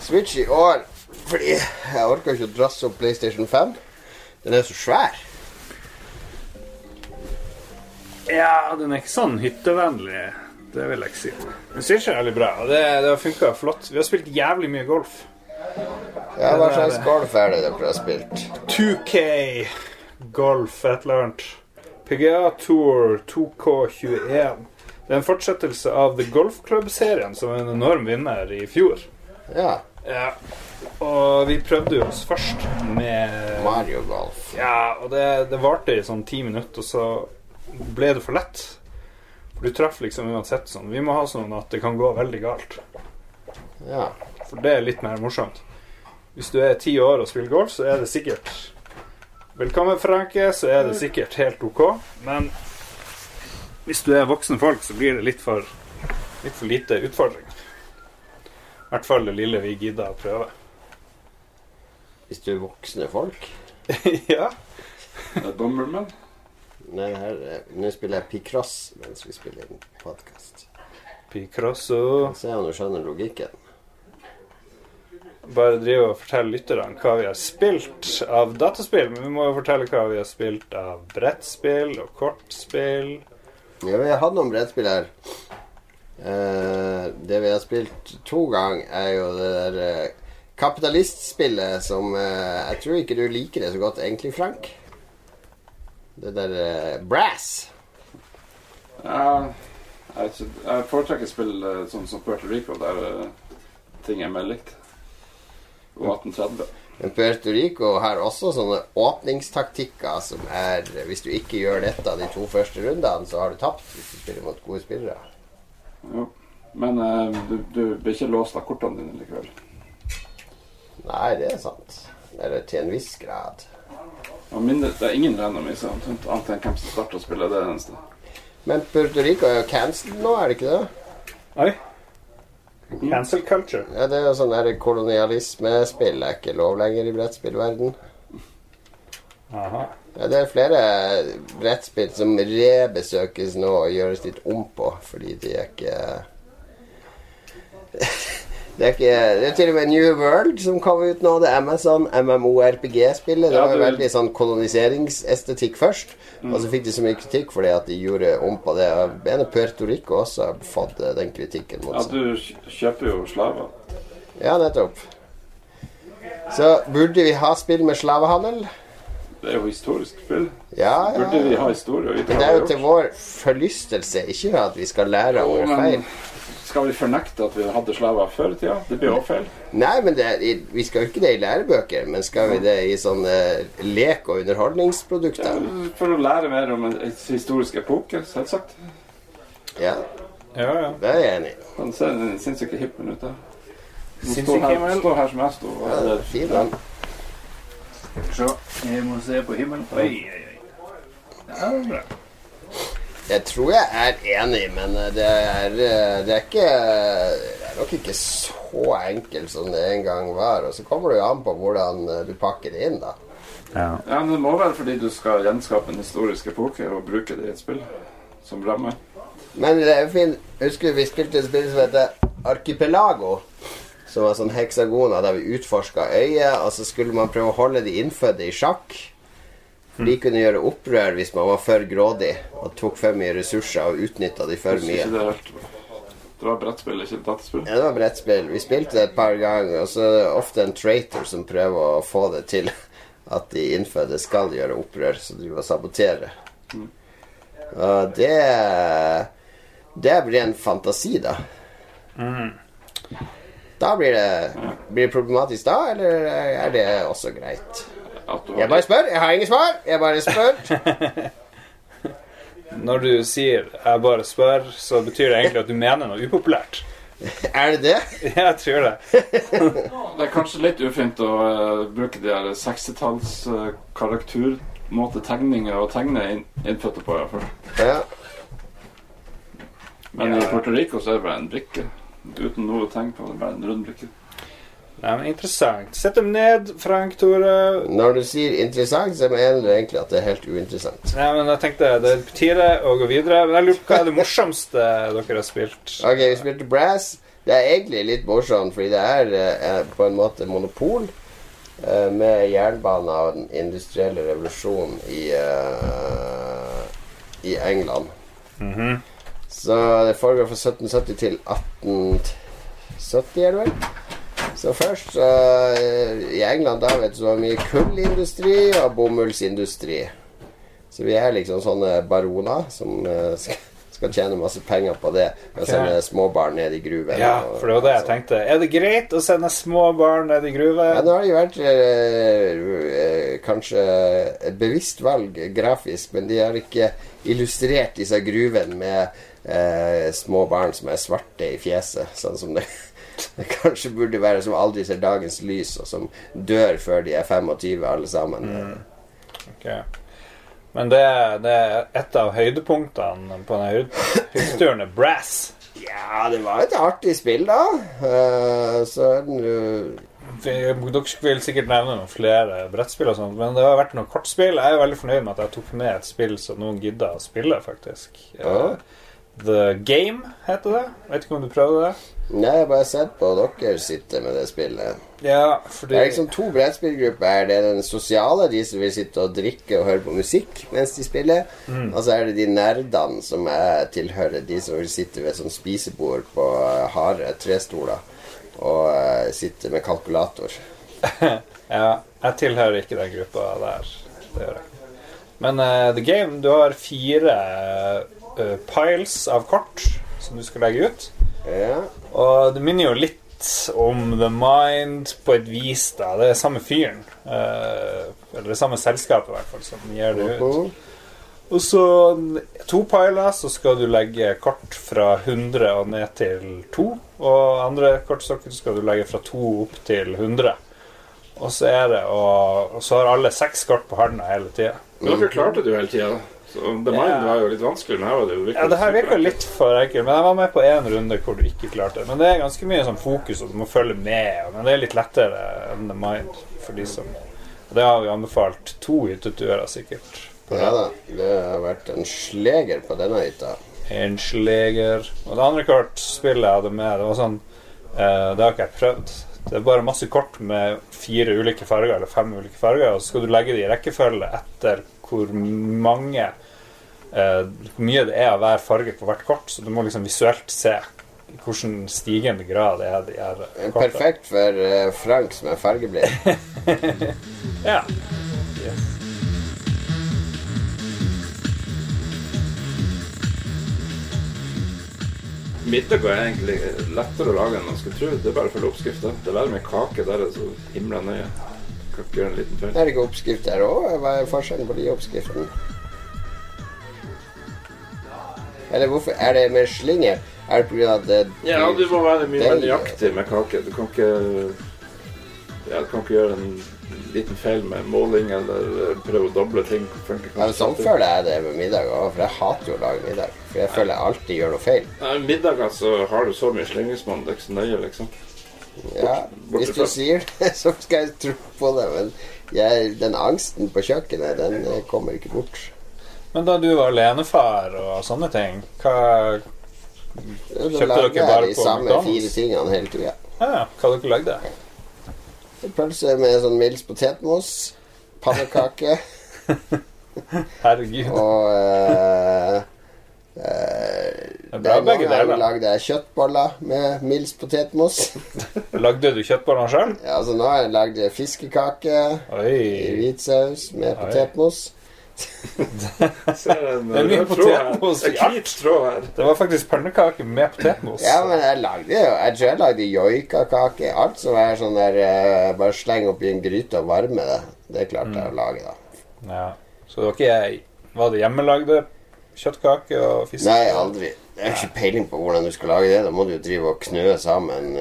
Switch i år fordi jeg orker ikke å drasse opp PlayStation 5. Den er så svær. Ja, den er ikke sånn hyttevennlig. Det vil jeg si. Men Switch er veldig bra. Det, det har funka flott. Vi har spilt jævlig mye golf. Ja, Hva slags golf er det dere har spilt? 2K Golf, et eller annet. PGA Tour 2K21. Det er en fortsettelse av The Golf Club-serien, som var en enorm vinner i fjor. Ja, Ja. Og vi prøvde jo oss først med Mario Golf. Ja, og det, det varte i sånn ti minutter, og så ble det for lett. Du treffer liksom uansett sånn. Vi må ha sånn at det kan gå veldig galt. Ja. For det er litt mer morsomt. Hvis du er ti år og spiller golf, så er det sikkert Velkommen, Franke, så er det sikkert helt OK. Men hvis du er voksne folk, så blir det litt for, litt for lite utfordring. I hvert fall det lille vi gidder å prøve. Hvis du er voksne folk. ja. Bomberman. Nei, er- nå spiller jeg Picross mens vi spiller inn podkast. Picrosso. Se om du skjønner logikken. Bare drive og fortelle lytterne hva vi har spilt av dataspill. Men vi må jo fortelle hva vi har spilt av brettspill og kortspill. Ja, vi har hatt noen brettspill her. Eh, det vi har spilt to ganger, er jo det der eh, kapitalistspillet som eh, Jeg tror ikke du liker det så godt egentlig, Frank. Det der uh, Brass. Uh, jeg, jeg foretrekker spill uh, sånn som Puerto Rico, der eh, ting er mer likt. Og 1830. Men Puerto Rico har også sånne åpningstaktikker som er Hvis du ikke gjør dette de to første rundene, så har du tapt hvis du spiller mot gode spillere. Jo. Men du, du blir ikke låst av kortene dine likevel. Nei, det er sant. Eller til en viss grad. Og mindre, det er ingen randomiser annet enn hvem som starter å spille. Det er det eneste. Men Puerto Rico er jo cancelled nå, er det ikke det? Oi. Cancel culture. Ja, Det er jo sånn der kolonialismespill er ikke lov lenger i brettspillverden. Aha. Ja, det er flere brettspill som rebesøkes nå og gjøres litt om på, fordi de er ikke Det er, ikke, det er til og med New World som kom ut nå. Det er Amazon MMORPG-spillet. Det Ja, var veldig sånn koloniseringsestetikk først. Og så fikk de så mye kritikk fordi at de gjorde om på det. Mener Puerto Rico også har fått eh, den kritikken mot Ja, du kjøper jo slaver. Ja, nettopp. Så burde vi ha spill med slavehandel? Det er jo historisk spill. Ja, ja. Burde vi ha historie Men det er jo til vår forlystelse, ikke at vi skal lære av våre feil. Skal vi fornekte at vi hadde slaver før i tida? Det blir også feil. Nei, men det, er- vi skal jo ikke det i lærebøker, men skal vi det i sånne lek- og underholdningsprodukter? For å lære mer om en historisk epoke, selvsagt. Ja, Ja, ja. det er jeg enig i. Han ser en sinnssyke himmel ut der. Han står her, himmel. står her som jeg sto. Ja, det er fin, den. Se, jeg må se på himmelen. Oi, oi, oi. Ja, det er bra. Jeg tror jeg er enig, men eh, det er, eh, det er ikke Det er nok ikke så enkelt som det en gang var. Og så kommer det jo an på hvordan eh, du pakker det inn, da. ja. Ja, men Det må være fordi du skal gjenskape en historisk epoke og bruke det i et spill som ramme. Men det er jo fint. Husker du vi spilte et spill som heter Archipelago? Som var sånn heksagoner der vi utforska øyet, og så skulle man prøve å holde de innfødte i sjakk. For de kunne gjøre opprør hvis man var for grådig og tok for mye ressurser og utnytta de for mye. det var brettspill, ikke dataspill. Ja, det var brettspill. Vi spilte det et par ganger, og så er det ofte en traitor som prøver å få det til at de innfødte skal gjøre opprør, så de må sabotere. Mm. Og det Det blir en fantasi, da. Da blir det Blir det problematisk da, eller er det også greit? At du Jeg bare spør. Jeg har ingen svar. Jeg bare spør. Når du sier 'jeg bare spør', så betyr det egentlig at du mener noe upopulært. Er det det? Jeg tror det. Det er kanskje litt ufint å eh, bruke de her 60-talls uh, karaktermåtetegninger og tegne inn, innfødte på. i hvert fall. Ja. Men i Puerto Rico så er det bare en brikke. Uten noe tegn på det. Bare en rund brikke. Nei, men Interessant. Sett dem ned, Frank Tore. Når du sier interessant, så mener du egentlig at det er helt uinteressant. Nei, men jeg tenkte Det er på tide å gå videre. Men jeg lurer på hva er det morsomste dere har spilt? Ok, vi spilte Brass. Det er egentlig litt morsomt, fordi det er eh, på en måte monopol eh, med jernbane og den industrielle revolusjonen i, eh, i England. Så det foregår fra 1770 til 1870, er det vel? Så først så, eh, I England da vet du så mye kullindustri og bomullsindustri. Så vi er liksom sånne baroner som eh, skal, tjene masse penger på det. Og sende småbarn ned i gruven. Ja, og- for det var det jeg tenkte. Er det greit å sende små barn ned i gruven? Ja, nå har det jo vært eh, eh, kanskje et bevisst valg grafisk, men de har ikke illustrert disse gruvene med eh, små barn som er svarte i fjeset, sånn som det, det kanskje burde være, som aldri ser dagens lys, og som dør før de er 25 alle sammen. Ok. Men det, det er et av høydepunktene på denne hytteturen er brass. Ja, det var et artig spill, da. Uh, så jo Dere vil sikkert nevne noen flere brettspill, og sånt, men det har vært noen kortspill. Jeg er veldig fornøyd med at jeg tok med et spill som noen gidda å spille, faktisk. Ja. The Game heter det. Vet ikke om du prøvde det? Nei, jeg har bare sett på dere sitte med det spillet. Ja, fordi Det er liksom to brettspillgrupper. her. Det er den sosiale, de som vil sitte og drikke og høre på musikk mens de spiller. Og så er det de nerdene som jeg tilhører de som vil sitte ved sånn spisebord på eh, harde trestoler og uh, sitte med kalkulator. Ja, jeg tilhører ikke den gruppa der. Det gjør jeg. Men uh, The Game, du har fire eh, piles av kort som du skal legge ut. Ja. Og det minner jo litt om The Mind på et vis, da. Det er samme fyren. Uh, eller det samme selskapet, i hvert fall, som gir det ut. Og så to piler, så skal du legge kort fra 100 og ned til 2. Og andre kortstokker skal du legge fra 2 opp til 100. Og så er det og, og så har alle seks kort på handa hele tida. Men dere klarte du hele tida. Så The Mind var jo litt vanskelig, men her var det jo Ja, det her virka litt for enkelt, men jeg var med på én runde hvor du ikke klarte det. Men det er ganske mye sånn fokus, og du må følge med. Men det er litt lettere enn The Mind for de som Og det har vi anbefalt to hytteturer, sikkert. Ja da. Det har vært en sleger på denne hytta. En sleger. Og det andre kortspillet jeg hadde med, det var sånn eh, Det har ikke jeg prøvd. Det er bare masse kort med fire ulike farger, eller fem ulike farger, og så skal du legge det i rekkefølge etter hvor mange Hvor mye det er av hver farge på hvert kort, så du må liksom visuelt se i hvilken stigende grad det er de her kortene. Perfekt for eh, Frank som er fargeblind. Ja. Middag er egentlig lettere å lage enn man skulle tro. Det er bare å følge oppskrifta. Det er veldig med kake der, er så himla nøye. Kan ikke gjøre en liten feil. Er det ikke oppskrift der òg? Hva er forskjellen på de oppskriftene? Eller hvorfor Er det med slinger? Er det pga. at det Ja, du må være mye mer nøyaktig med kake. Du kan ikke ja, Du kan ikke gjøre en liten feil med måling eller prøve å doble ting. Ja, Sånn føler jeg det med middag òg, for jeg hater jo å lage middag. For jeg føler jeg alltid gjør noe feil. Nei, Middager så har du så mye slingringsmonn. Det er ikke så nøye, liksom. Ja, Hvis du sier det, så skal jeg tro på det, men jeg, den angsten på kjøkkenet, den eh, kommer ikke bort. Men da du var alenefar og sånne ting, hva Kjøpte dere bare på jeg de samme fire tingene hele tida. Ja, hva dere lagde? Pølse med sånn Mils potetmos, pannekake Herregud. og eh, eh, Den gangen lagde jeg kjøttboller med Mils potetmos. Lagde du kjøttbollene sjøl? Ja, altså nå har jeg lagd fiskekake i hvit hvitsaus med Oi. potetmos. Ser en Det er mye potetmos hvit tråd her. Det var faktisk pannekake med potetmos. Ja, men jeg lagde jo Jeg tror jeg lagde joikakake. Alt som er sånn der eh, Bare sleng oppi en gryte og varme det. Det klarte jeg å lage, da. Ja. Så det var ikke Var det hjemmelagde kjøttkake og fisk? Nei, aldri. Jeg har ikke peiling på hvordan du skal lage det. Da må du jo drive og knø sammen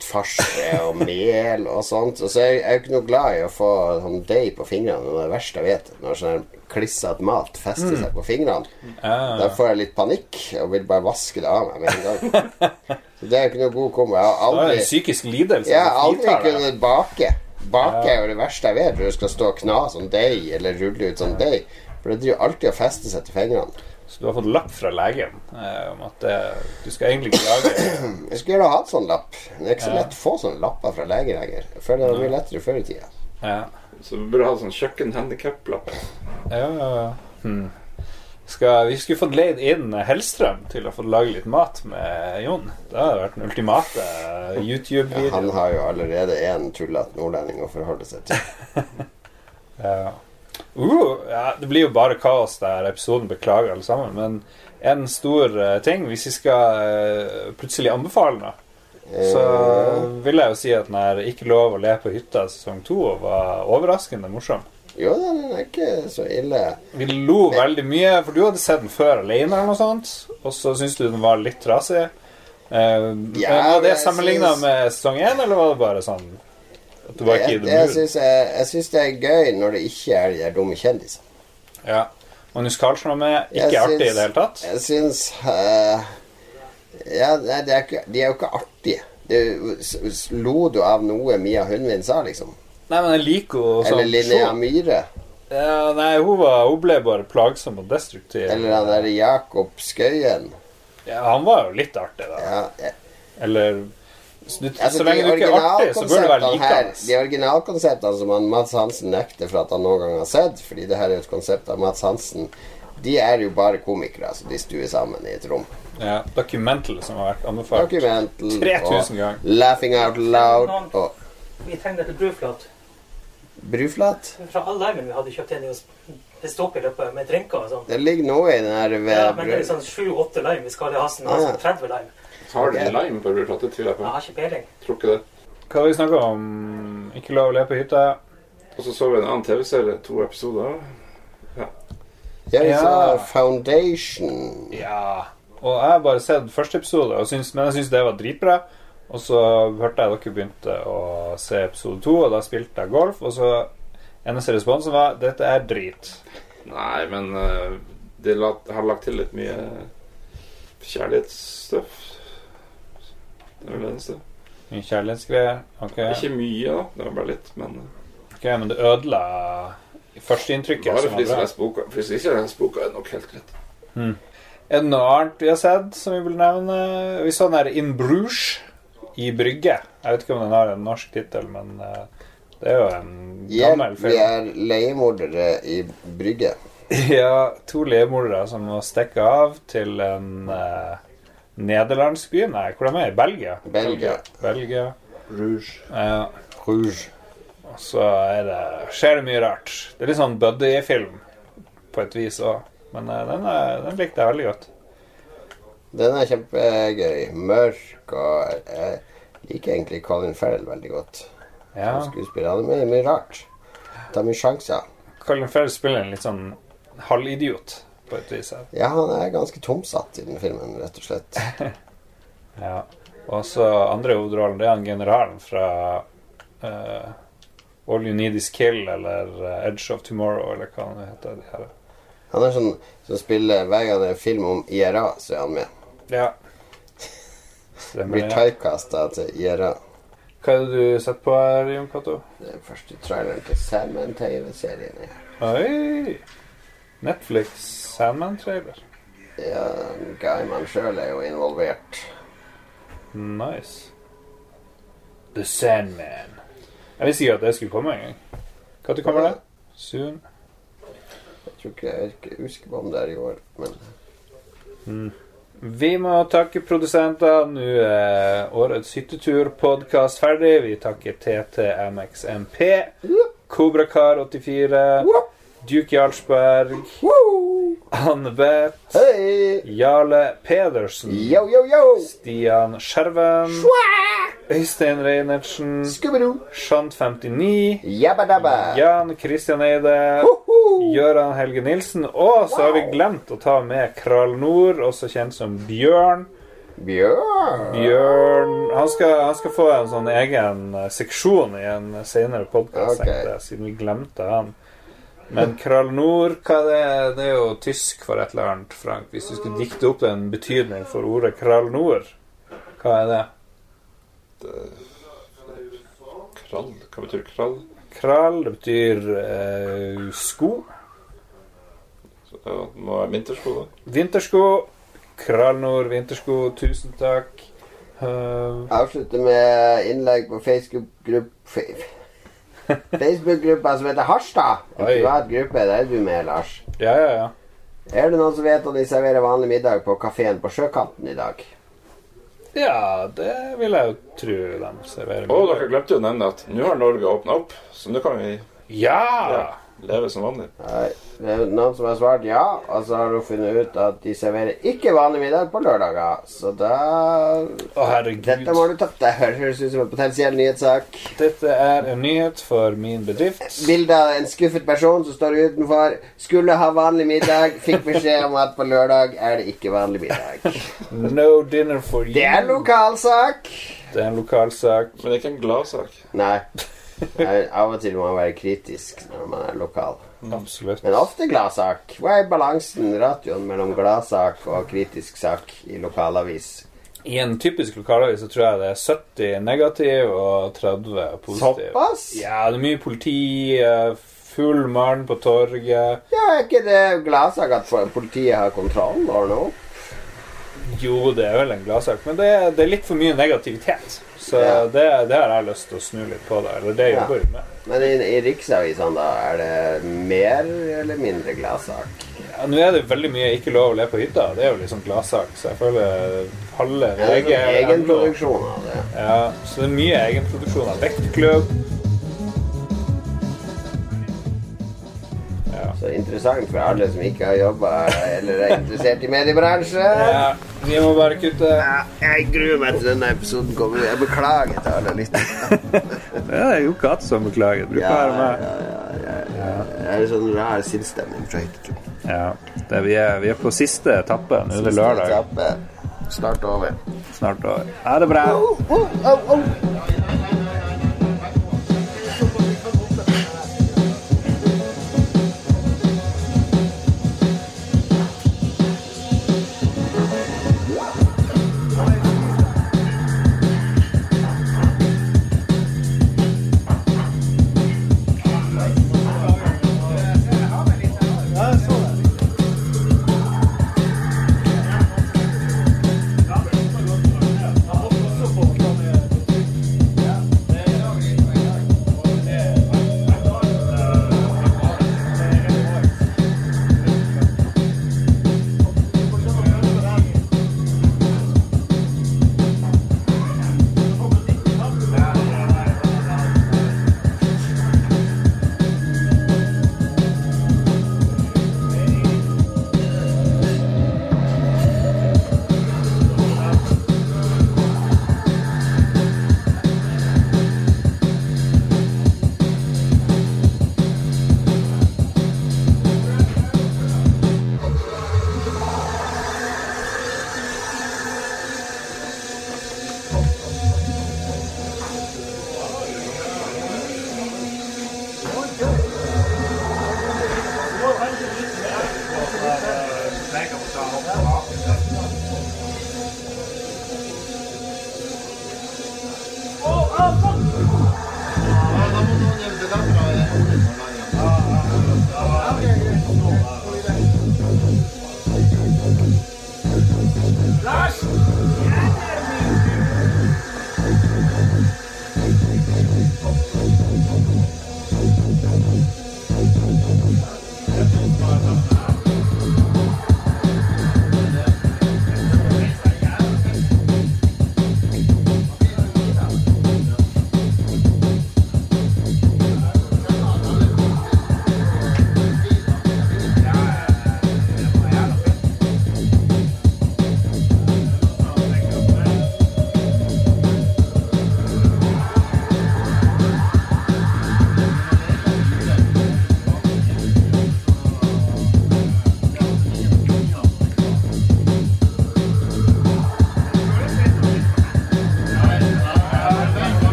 kjøttfarse og mel og sånt. Og så er jeg er jo ikke noe glad i å få sånn deig på fingrene. Det er det verste jeg vet. Når sånn klissete mat fester seg på fingrene. Da får jeg litt panikk og vil bare vaske det av meg med en gang. Så det er jo ikke noe god kombo. Jeg har Det er en psykisk lidelse. Jeg har aldri kunnet bake. Bake er jo det verste jeg vet, når du skal stå og kna sånn deig, eller rulle ut sånn deig. For det driver alltid og fester seg til fingrene. Så du har fått lapp fra legen eh, om at eh, du skal egentlig ikke lage Jeg skulle gjerne hatt sånn lapp. Det er ikke så lett å få sånne lapper fra lege lenger. Jeg føler det var mye lettere før i tida. Ja. Så vi burde ha sånn kjøkkenhandikap-lapp. Ja, ja, ja. Hmm. Skal, vi skulle fått leid inn Hellstrøm til å få lage litt mat med Jon. Det hadde vært den ultimate Han YouTube-video. har jo allerede en tullete nordlending å forholde seg til. Ja. Uh, ja, det blir jo bare kaos der episoden beklager alle sammen. Men en stor uh, ting, hvis vi skal uh, plutselig anbefale noe, så Eh, vil jeg jo si at den her Ikke lov å le på hytta sesong to var overraskende morsom. jo den er ikke så ille. Vi lo veldig mye, for du hadde sett den før alene, eller noe sånt. Og så syntes du den var litt trasig. Uh, ja, var det sammenligna synes... med sesong én, eller var det bare sånn Jeg, jeg mood? jeg, jeg syns det er gøy når det ikke er de der dumme kjendisene. Ja. Magnus Carlsen var med. Ikke Jeg artig i det hele tatt. Jeg syns uh, Ja, nei, det er ikke, de er jo ikke artige. Det, lo du av noe Mia Hundvin sa, liksom? Nei, men jeg liker jo sånn Eller Linnea. Myhre? Ja, nei, hun, var, hun ble bare plagsom og destruktiv. Eller han der Jakob Skøyen? Ja, han var jo litt artig, da. Ja, jeg- Eller så, du, altså, så lenge du ikke er artig, så burde du være likende. de originalkonseptene som han Mads Hansen nekter for at han noen gang har sett, fordi det her er et konsept av Mads Hansen, de er jo bare komikere, så de stuer sammen i et rom. Ja, Documental, som har vært anbefalt. 3000 ganger. Laughing Out Loud og Vi trenger et bruflat. Bruflat. Fra all limen vi hadde kjøpt inn i oss det sto opp i løpet med drinker og sånn. Det ligger noe i den her ved Ja, men det er sånn sju-åtte lime vi skal ha i hassen. Ah, ja. Altså 30 lime. Har du lime på? Det tviler jeg Jeg har ikke peiling. Tror ikke det. Hva har vi snakka om? Ikke lov å le på hytta. Og så så vi en annen TV-serie, to episoder. Ja, Jeg Ja. sa Foundation. Ja. Og jeg har bare sett første episode, og syns, men jeg syns det var dritbra. Og så hørte jeg dere begynte å se episode to, og da spilte jeg golf. Og så eneste responsen var 'dette er drit'. Nei, men uh, de la, har lagt til litt mye kjærlighetsstuff. Det er det eneste. Mye kjærlighetsgreier. Ok, Ikke mye, da. Det var bare litt, men eh, Ok, Men det ødela førsteinntrykket. bare som for de som bra. leser boka. Hvis ikke leser boka, er det nok helt greit. Er det noe annet vi har sett som vi vil nevne? Vi så den her In Bruges i Brygge. Jeg vet ikke om den har en norsk tittel, men eh, det er jo en gammel film. vi er leiemordere i Brygge. Ja, to leiemordere som må stikke av til en uh, nederlandsk by. Nei, hvor de er? I Belgia? Belgia. Belgia. Rouge. Ja. Rouge. Og så er det, skjer det mye rart. Det er litt sånn buddy-film på et vis òg. Men eh, den, er, den likte jeg veldig godt. Den er kjempegøy. Mørk og Jeg liker egentlig Colin Farrell veldig godt. Ja. Som skuespiller. Han er mye, mye rart. Tar mye sjanser. Colin Farrell spiller en litt sånn halvidiot på et vis. her. Ja, han er ganske tomsatt i den filmen, rett og slett. Ja. Og så andre hovedrollen, det er han generalen fra uh, All You Need Is Kill eller uh, Edge of Tomorrow, eller hva han heter. De her. Han er sånn som spiller Hver gang det er film om IRA, så er han med. Ja. Stemmer, blir typecasta til IRA. Hva er det du setter på her, Jon Cato? Det er første traileren til Salmon-TV-serien. Oi! Netflix Sandman-trailer. Ja, Guyman sjøl er jo involvert. Nice. The Sandman. Jeg visste ikke at det skulle komme engang. Når kommer det? Soon? Jeg tror ikke jeg ikke husker om det er i år, men Vi må takke produsenter. Nå er årets hyttetur-podkast ferdig. Vi takker TTMXMP, Kobrakar84, Duke Jarlsberg, Anne Beth, Hey. Jarle Pedersen, Yo, yo, yo! Stian Skjerven, Øystein Reinertsen, Scooby-Doo! Shant59, Jan Christian Eide, Gøran Helge Nilsen, og så har vi glemt å ta med Kral Nord, også kjent som Bjørn. Bjørn! Bjørn han skal, han skal få en sånn egen eh, seksjon i en senere podkast, okay. siden vi glemte han. Men Kralnor, hva det er det? er jo tysk for et eller annet, Frank. Hvis du skulle dikte opp en betydning for ordet Kralnor, hva er det? Krall? Hva betyr krall? Kral, det betyr eh, sko. Så det må være vintersko, da. Vintersko. Kralnor, vintersko, tusen takk. Uh, Avslutte med innlegg på Facebook-gruppe Facebook-gruppa som heter Harstad. En Oi. privat gruppe. Der er du med, Lars. ja, ja, ja. Er det noen som vet om de serverer vanlig middag på kafeen på Sjøkanten i dag? Ja, det vil jeg jo tro de serverer. Å, dere glemte jo å nevne at nå har Norge åpna opp, så nå kan vi Ja! ja, leve som vanlig. Nei, det er noen som har svart ja, og så har du funnet ut at de serverer ikke vanlig middag på lørdager. Så da Å, herregud. Dette må du ta Det høres ut som en potensiell nyhetssak. Dette er en nyhet for min bedrift. Bilde av en skuffet person som står utenfor. Skulle ha vanlig middag. Fikk beskjed om at på lørdag er det ikke vanlig middag. No dinner for you. Det er en lokalsak. Det er en lokalsak. Men det er ikke en gladsak. Nei. Nei, Av og til må man være kritisk når man er lokal. Absolutt. Men ofte gladsak. Hva er balansen, ratioen, mellom gladsak og kritisk sak i lokalavis? I en typisk lokalavis så tror jeg det er 70 negativ og 30 positiv. Såpass? Ja, det er mye politi, eh, full mann på torget. Ja, er ikke det gladsak at politiet har kontroll over noe? Jo, det er vel en gladsak, men det, er- det er litt for mye negativitet. Så Ja. det, det har jeg lyst til å snu litt på det. Eller det jobber vi med. Men i, i riksavisene, da, er det mer eller mindre gladsak? Ja, nå er det veldig mye ikke lov å le på hytta. Det er jo liksom gladsak, så jeg føler halve VG ja, egenproduksjon av det? Ja, så det er mye egenproduksjon av vektklubb. Så interessant for alle som ikke har jobba eller er interessert i mediebransjen. ja. Vi må bare kutte. Ja, jeg gruer meg til denne episoden kommer. Jeg beklager til alle lyttere. Det er jo katt som beklager. Det bruker Ja, å være med. meg. ja, ja, ja. Jeg er sånn rar sinnsstemning fra. Ja. Det, vi, er, vi er på siste etappe. Nå er det lørdag. Etappe. Snart over. Snart over. Ha det bra. All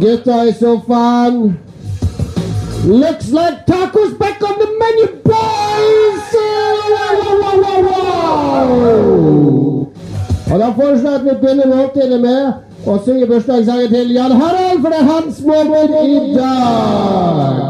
gutta i sofaen. Looks like tacos back on the menu, boys! Og da foreslår jeg at vi begynner måltidet med å synge bursdagssangen til Jan Harald, for det er hans måltid i dag.